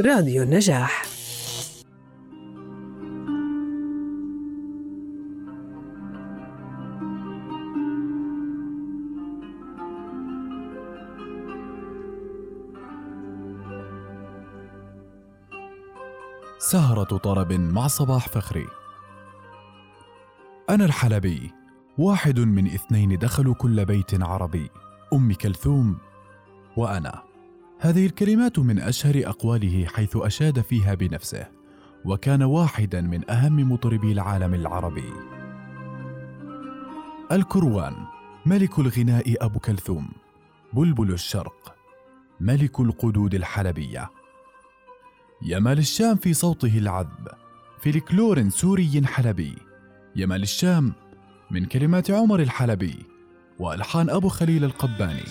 راديو النجاح. سهرة طرب مع صباح فخري. أنا الحلبي واحد من اثنين دخلوا كل بيت عربي. أم كلثوم وأنا. هذه الكلمات من أشهر أقواله حيث أشاد فيها بنفسه وكان واحدا من أهم مطربي العالم العربي. الكروان ملك الغناء أبو كلثوم. بلبل الشرق ملك القدود الحلبية. يمال الشام في صوته العذب فلكلور سوري حلبي. يمال الشام من كلمات عمر الحلبي وألحان أبو خليل القباني.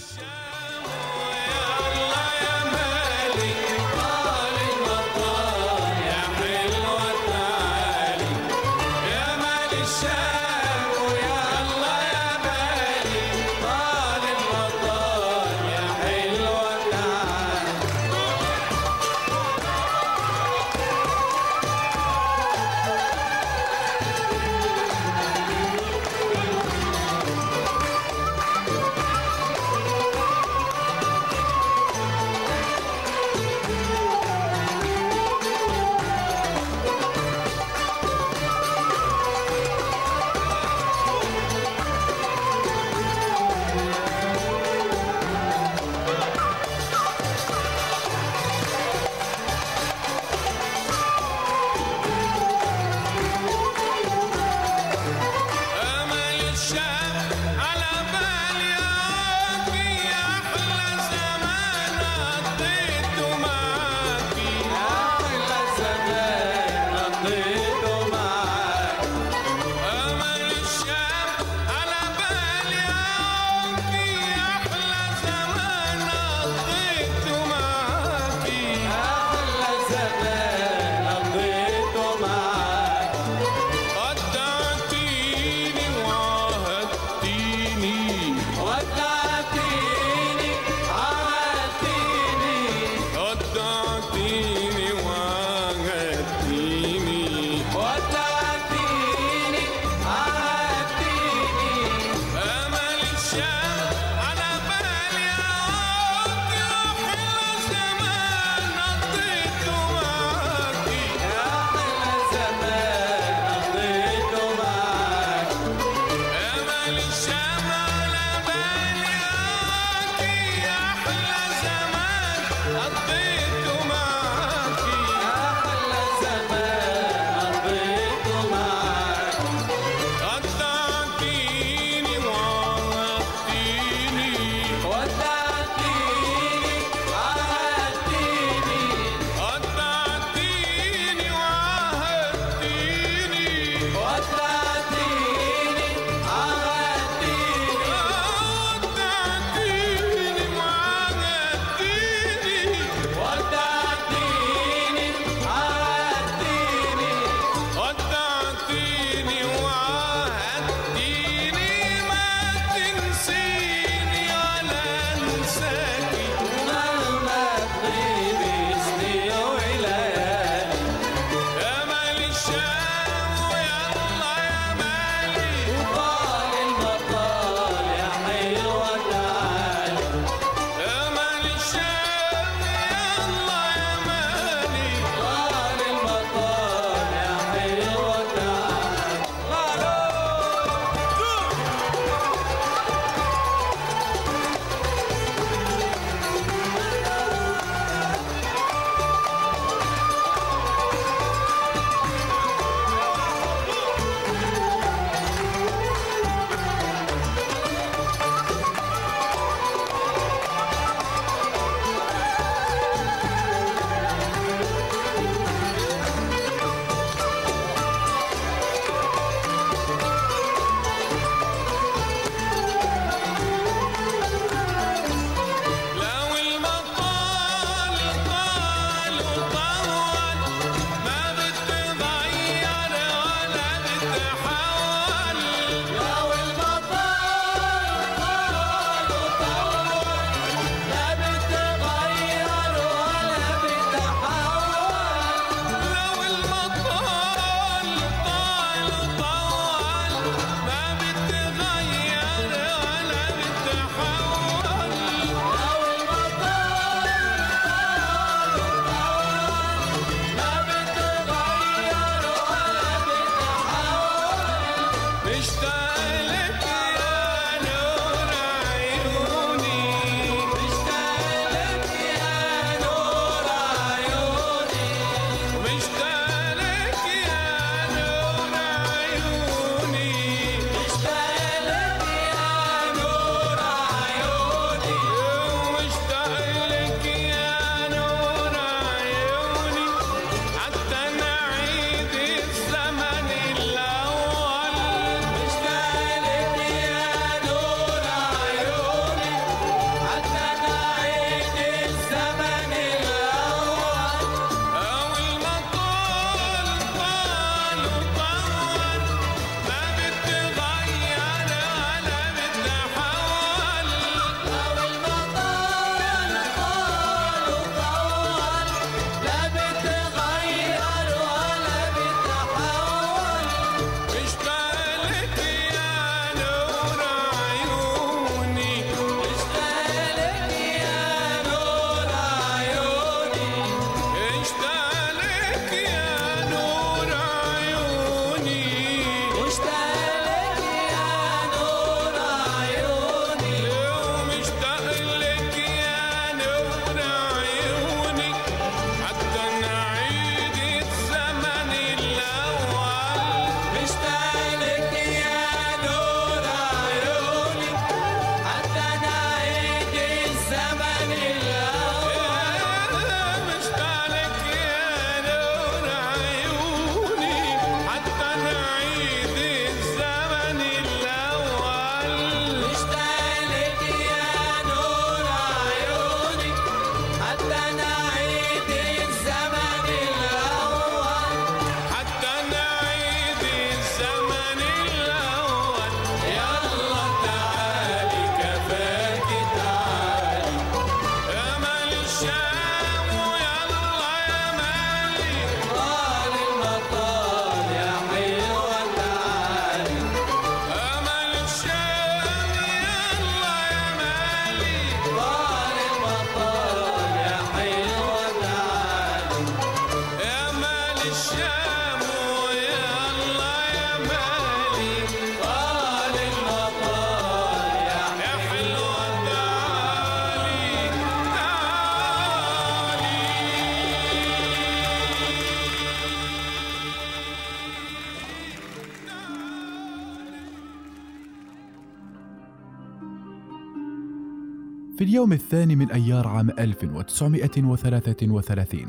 في اليوم الثاني من أيار عام 1933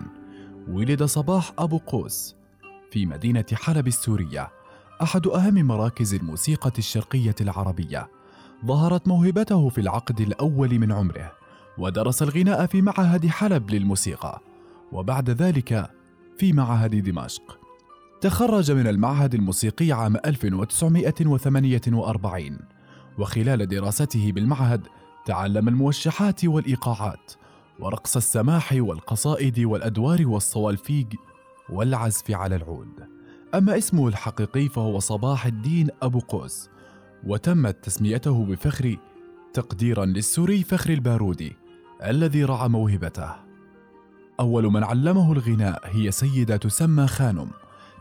ولد صباح أبو قوس في مدينة حلب السورية أحد أهم مراكز الموسيقى الشرقية العربية. ظهرت موهبته في العقد الأول من عمره ودرس الغناء في معهد حلب للموسيقى وبعد ذلك في معهد دمشق. تخرج من المعهد الموسيقي عام 1948 وخلال دراسته بالمعهد تعلم الموشحات والإيقاعات ورقص السماح والقصائد والأدوار والصوالفيج والعزف على العود. أما اسمه الحقيقي فهو صباح الدين أبو قوس وتمت تسميته بفخر تقديرا للسوري فخر البارودي الذي رعى موهبته. أول من علمه الغناء هي سيدة تسمى خانم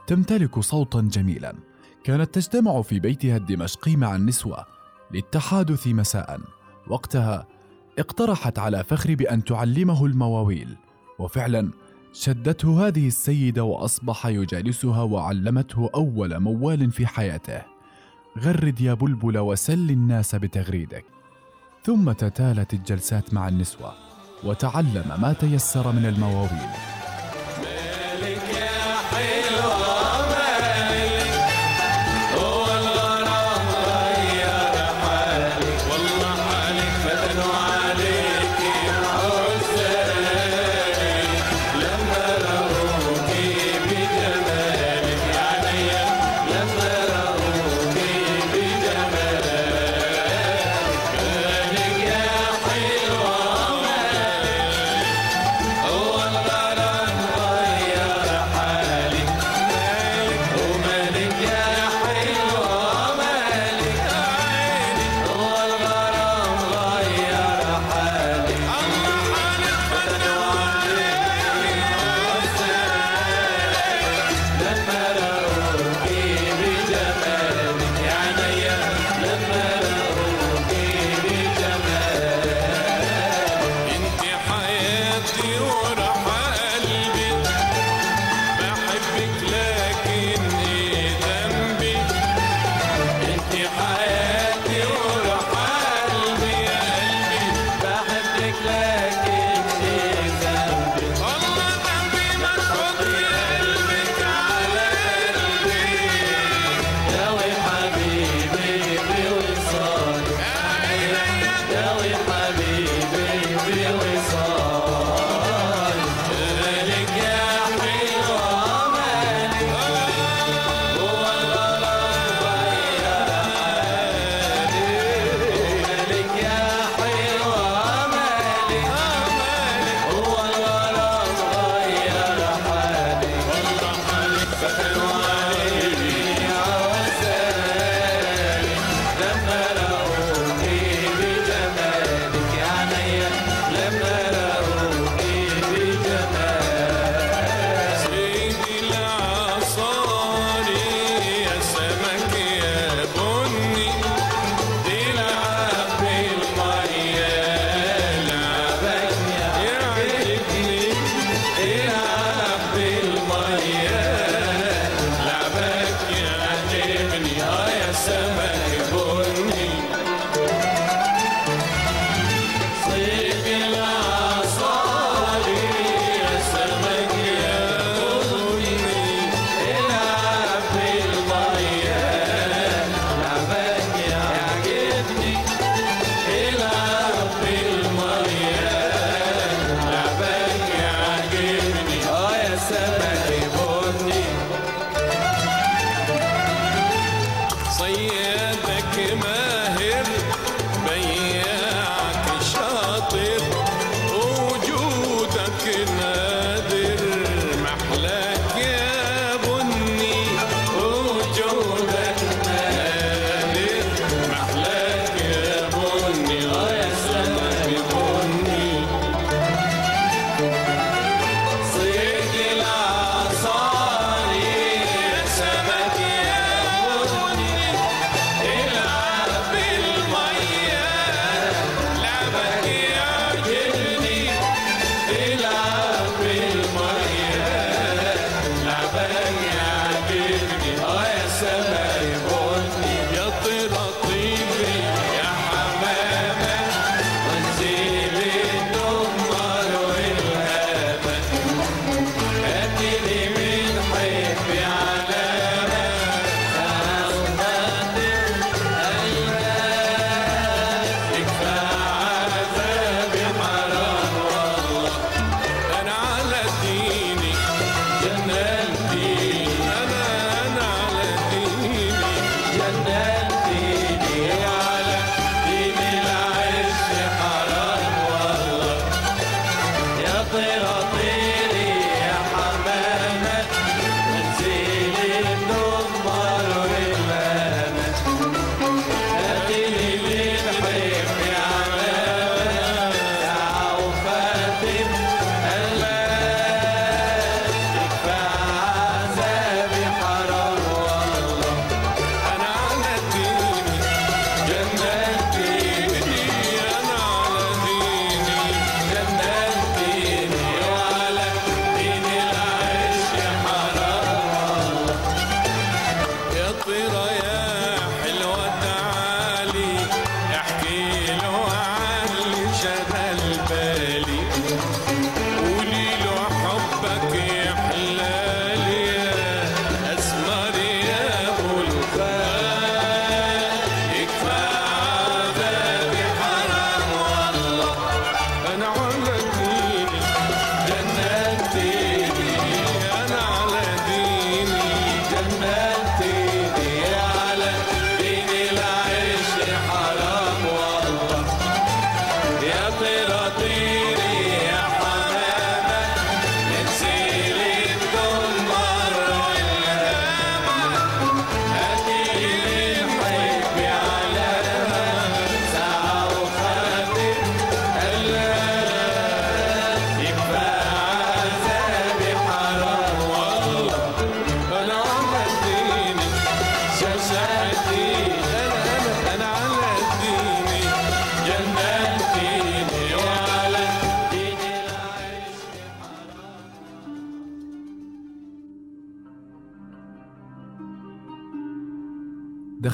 تمتلك صوتا جميلا. كانت تجتمع في بيتها الدمشقي مع النسوة للتحادث مساء. وقتها اقترحت على فخر بأن تعلمه المواويل وفعلا شدته هذه السيدة وأصبح يجالسها وعلمته أول موال في حياته. غرد يا بلبل وسل الناس بتغريدك. ثم تتالت الجلسات مع النسوة وتعلم ما تيسر من المواويل.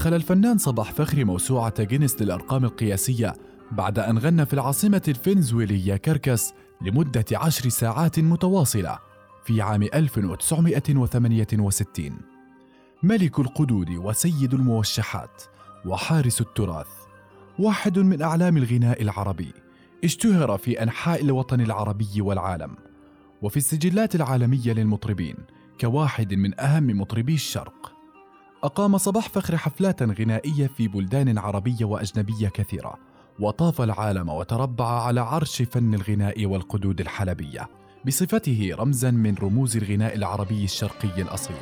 دخل الفنان صباح فخري موسوعة جينيس للأرقام القياسية بعد أن غنى في العاصمة الفنزويلية كركس لمدة عشر ساعات متواصلة في عام 1968 ملك القدود وسيد الموشحات وحارس التراث واحد من أعلام الغناء العربي اشتهر في أنحاء الوطن العربي والعالم وفي السجلات العالمية للمطربين كواحد من أهم مطربي الشرق. أقام صباح فخر حفلات غنائية في بلدان عربية وأجنبية كثيرة وطاف العالم وتربع على عرش فن الغناء والقدود الحلبية بصفته رمزا من رموز الغناء العربي الشرقي الأصيل.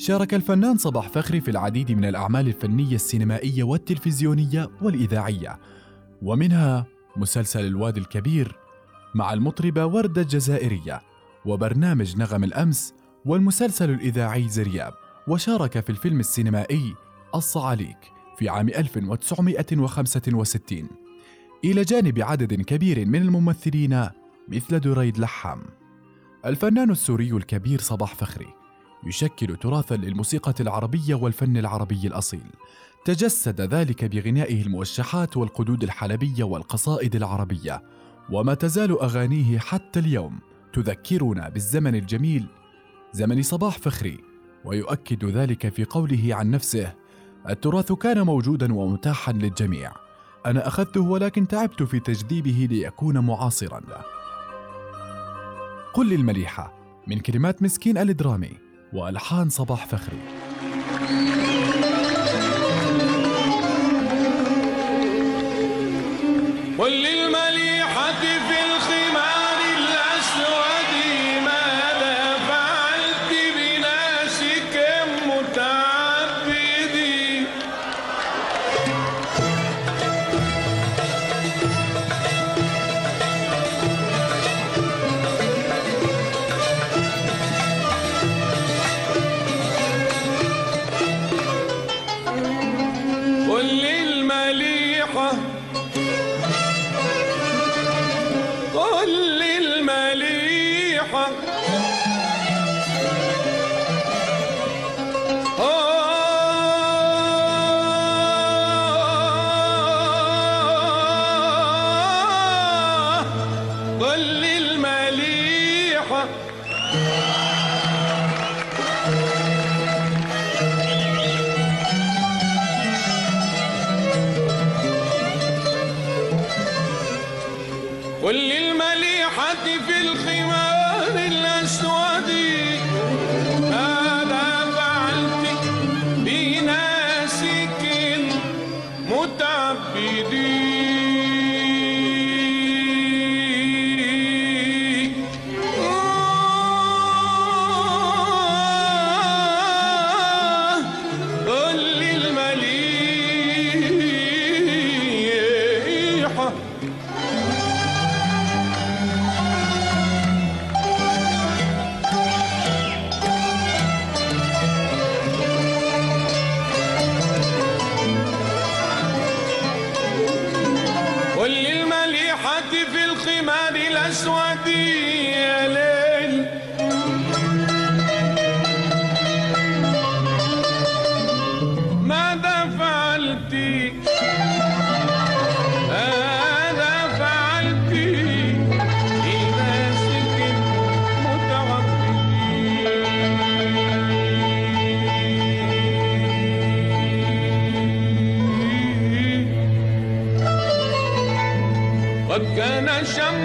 شارك الفنان صباح فخري في العديد من الأعمال الفنية السينمائية والتلفزيونية والإذاعية. ومنها مسلسل الوادي الكبير مع المطربة وردة الجزائرية وبرنامج نغم الأمس والمسلسل الإذاعي زرياب. وشارك في الفيلم السينمائي الصعاليك في عام 1965 إلى جانب عدد كبير من الممثلين مثل دريد لحام. الفنان السوري الكبير صباح فخري. يشكل تراثا للموسيقى العربية والفن العربي الأصيل. تجسد ذلك بغنائه الموشحات والقدود الحلبية والقصائد العربية وما تزال أغانيه حتى اليوم. تذكرنا بالزمن الجميل زمن صباح فخري ويؤكد ذلك في قوله عن نفسه التراث كان موجودا ومتاحا للجميع. أنا أخذته ولكن تعبت في تجذيبه ليكون معاصرا له. قل لي المليحة من كلمات مسكين الدرامي وألحان صباح فخري. وللمليحة قل gonna show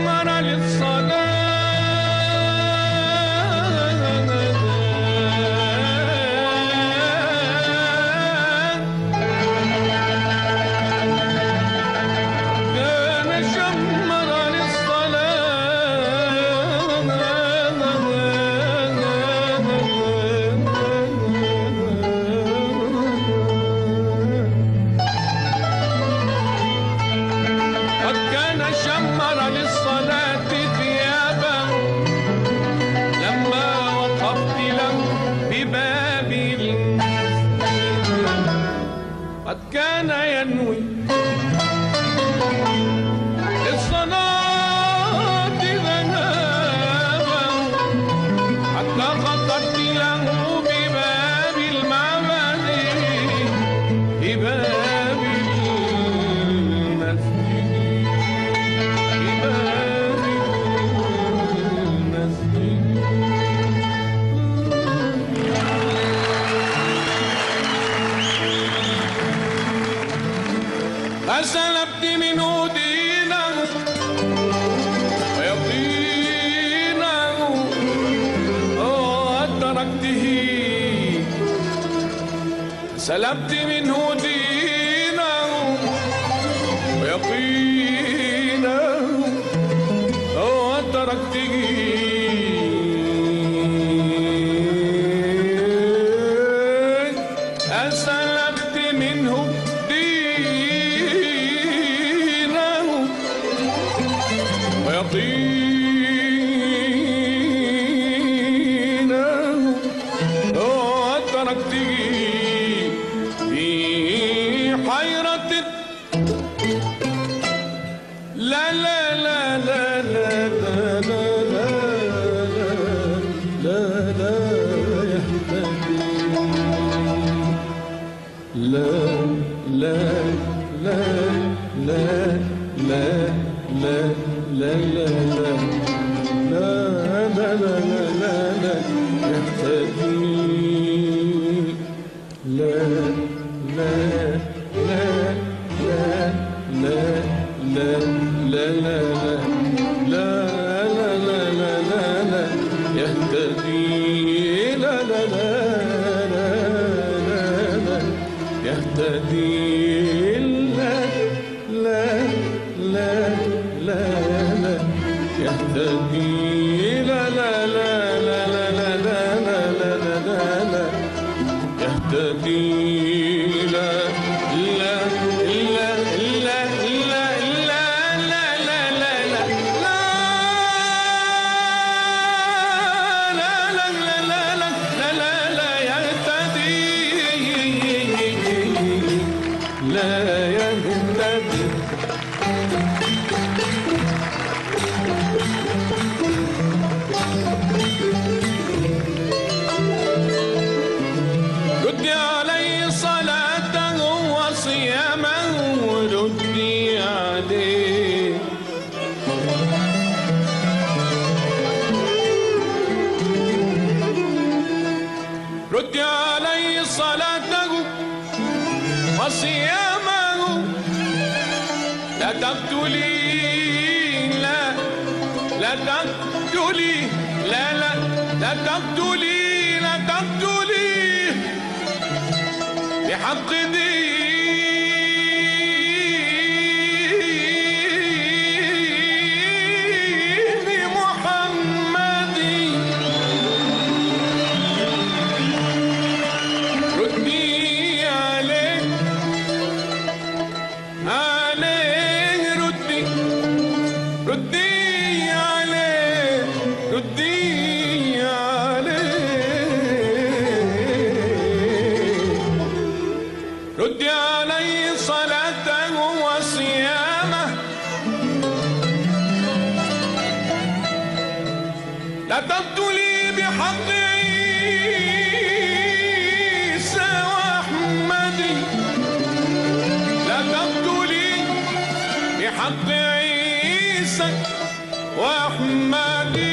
وكتبت لي بحق عيسى وأحمد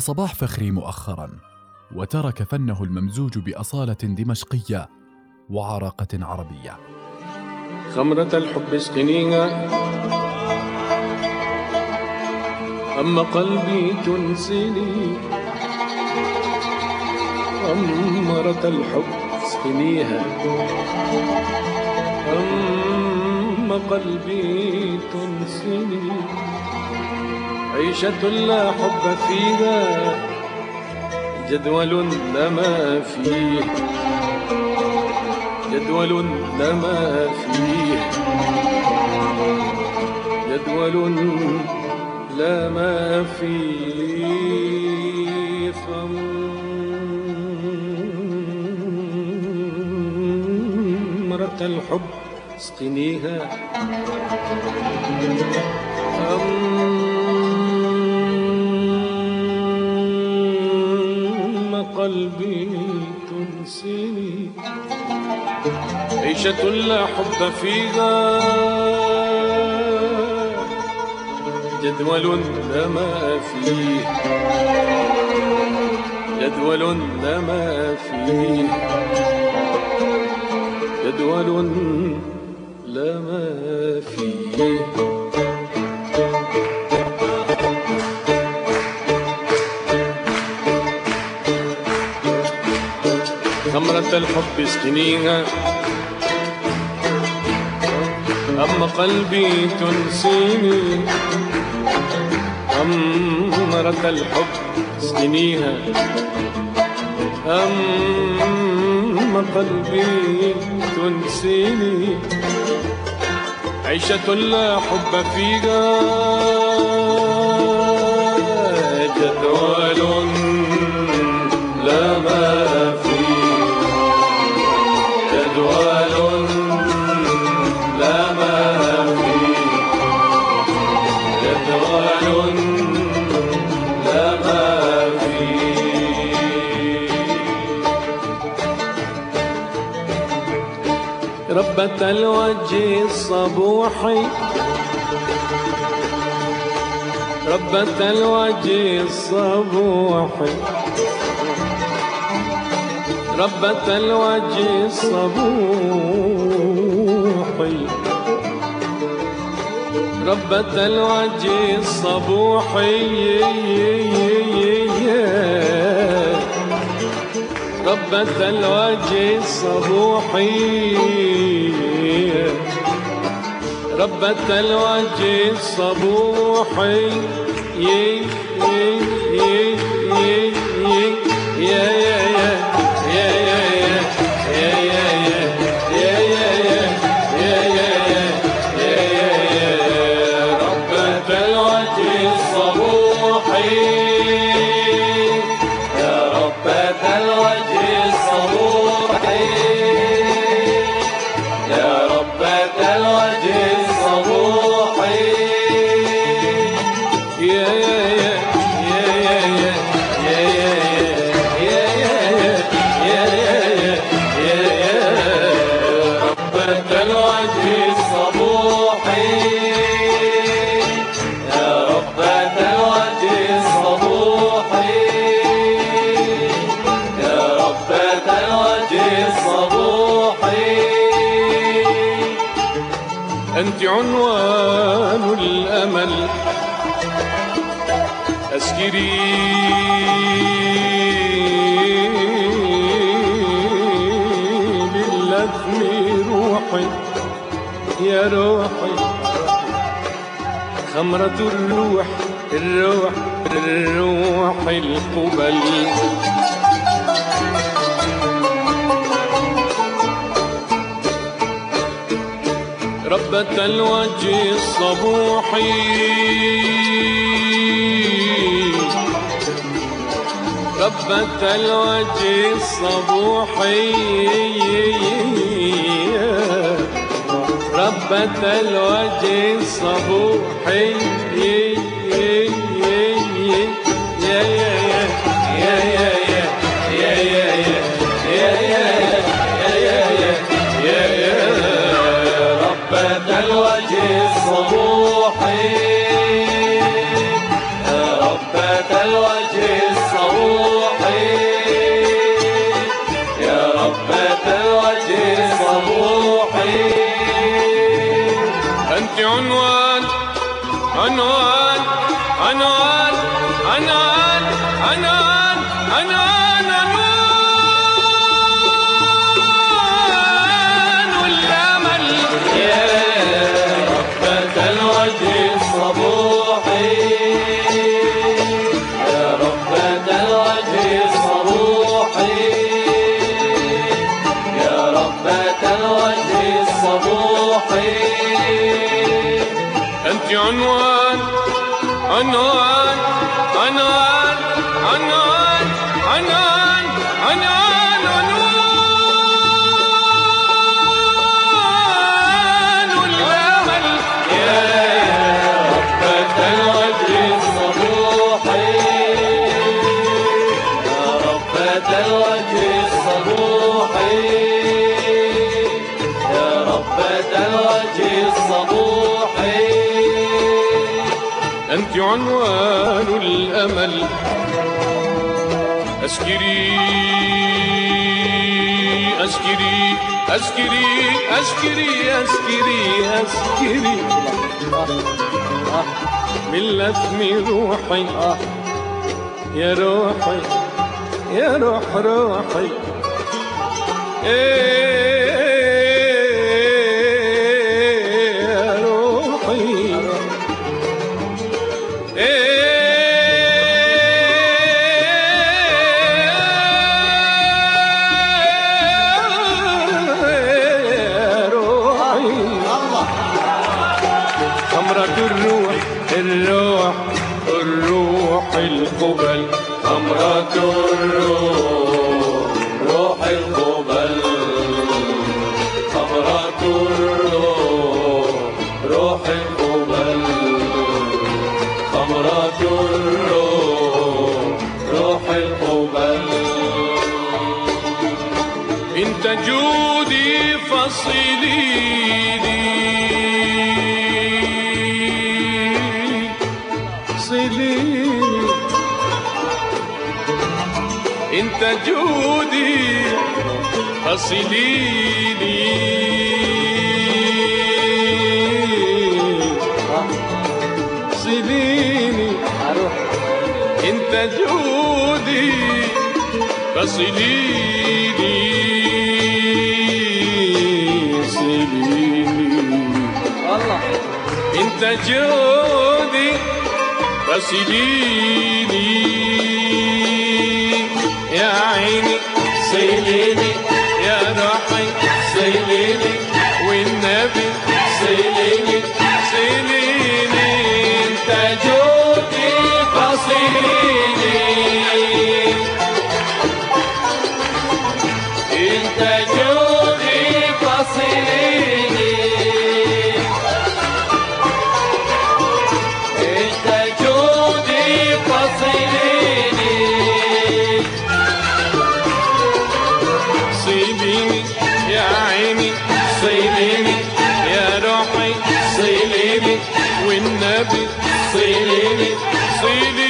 صباح فخري مؤخرا وترك فنه الممزوج بأصالة دمشقية وعراقة عربية. خمرة الحب اسقنيها أما قلبي تنسني خمرة الحب اسقنيها أما قلبي تنسني عيشة لا حب فيها جدول لما فيه. جدول لما فيه. جدول لا ما فيه خمرة الحب اسقنيها قلبي تنسيني. عيشة لا حب فيها. جدول لما فيه. جدول لما فيه. جدول لما فيه. خمرة الحب اسقنيها أما قلبي تنسيني. خمرة الحب اسقنيها أما قلبي تنسيني. عيشة لا حب فيها. جدول ربة الوجه الصبوحي ربة الوجه الصبوحي ربة الوجه الصبوحي ربة الوجه الصبوحي ربة الوجه الصبوحي. ربة الوجه الصبوحي. يي يي يي يي. أنت عنوان الأمل. أسكري باللثم روحي. يا روحي. خمرة الروح الروح الروح القبل. محبة الوجه الصبوح ربة الوجه الصبوح ربة الوجه الصبوح one, one. عنوان الأمل. أسكري أسكري أسكري أسكري أسكري أسكري لثم روحي يا روحي يا روح روحي. إيه. سيبيني سيبيني أروح انت جودي فصليني. انت جودي فصليني. يا عيني سيبيني See the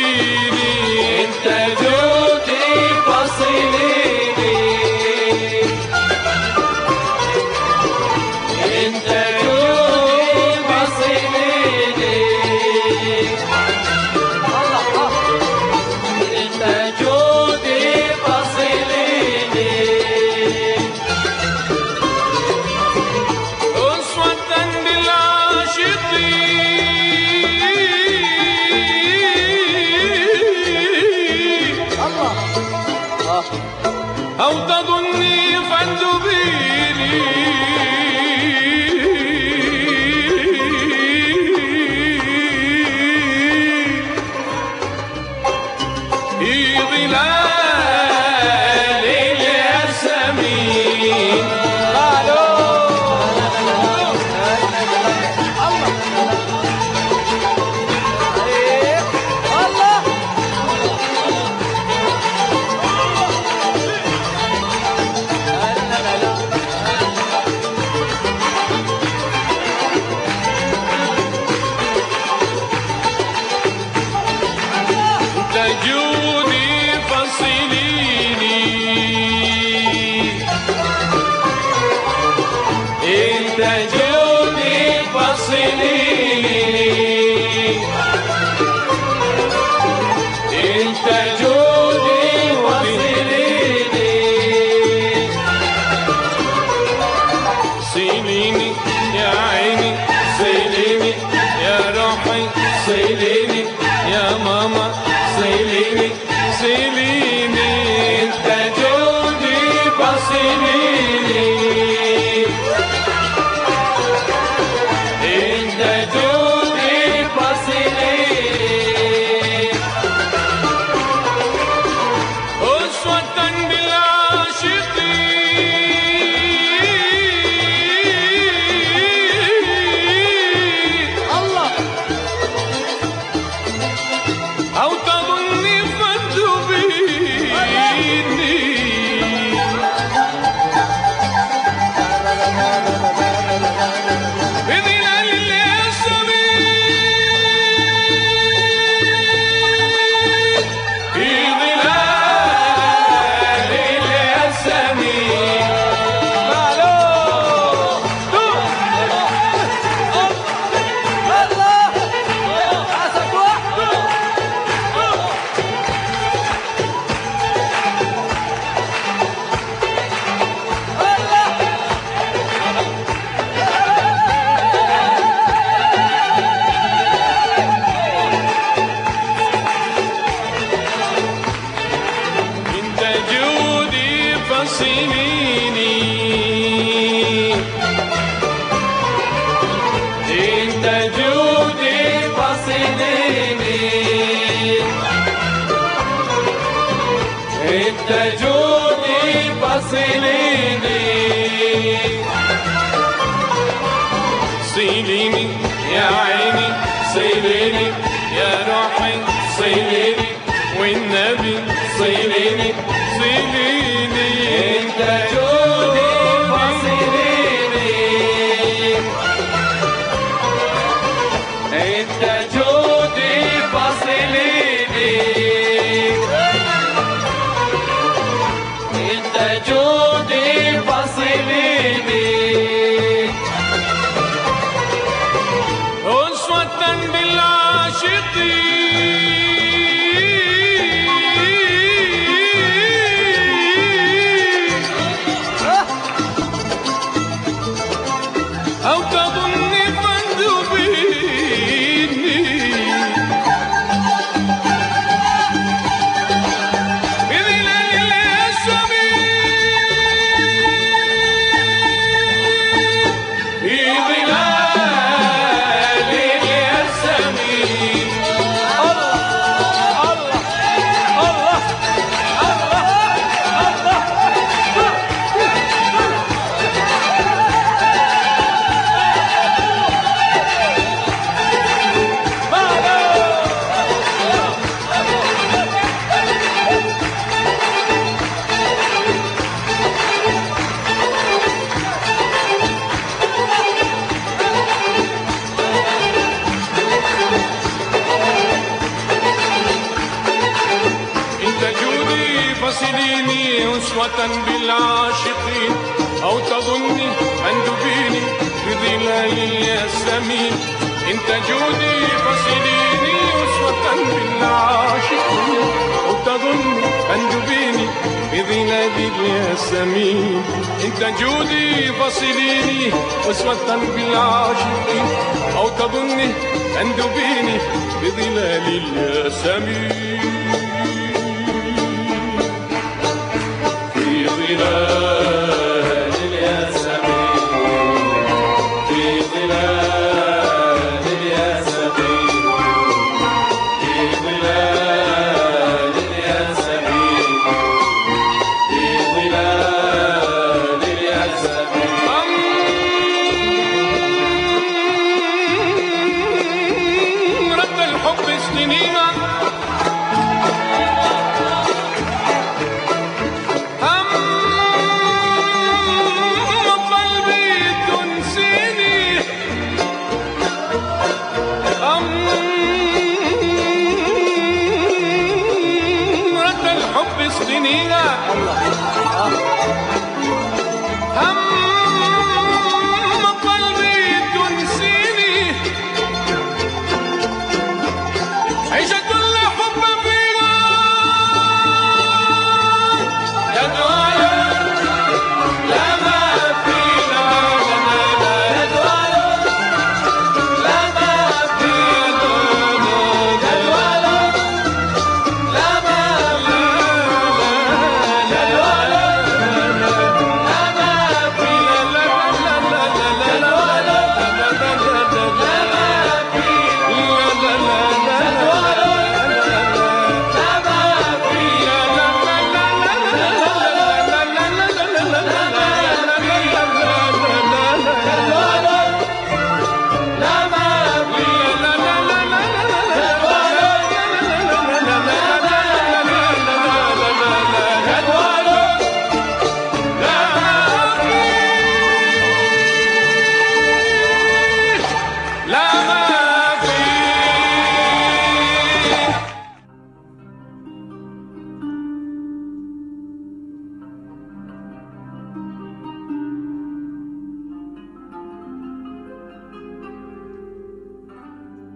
بالعاشقين أو تظني أن تبيني بظلال الياسمين. إن تجودي فصليني أسوة بالعاشقين. أو تظني أن تبيني بظلال الياسمين. إن تجودي فصليني أسوة بالعاشقين. أو تظني أن تبيني بظلال الياسمين. في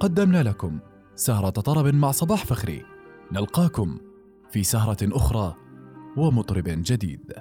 قدمنا لكم سهرة طرب مع صباح فخري. نلقاكم في سهرة أخرى ومطرب جديد.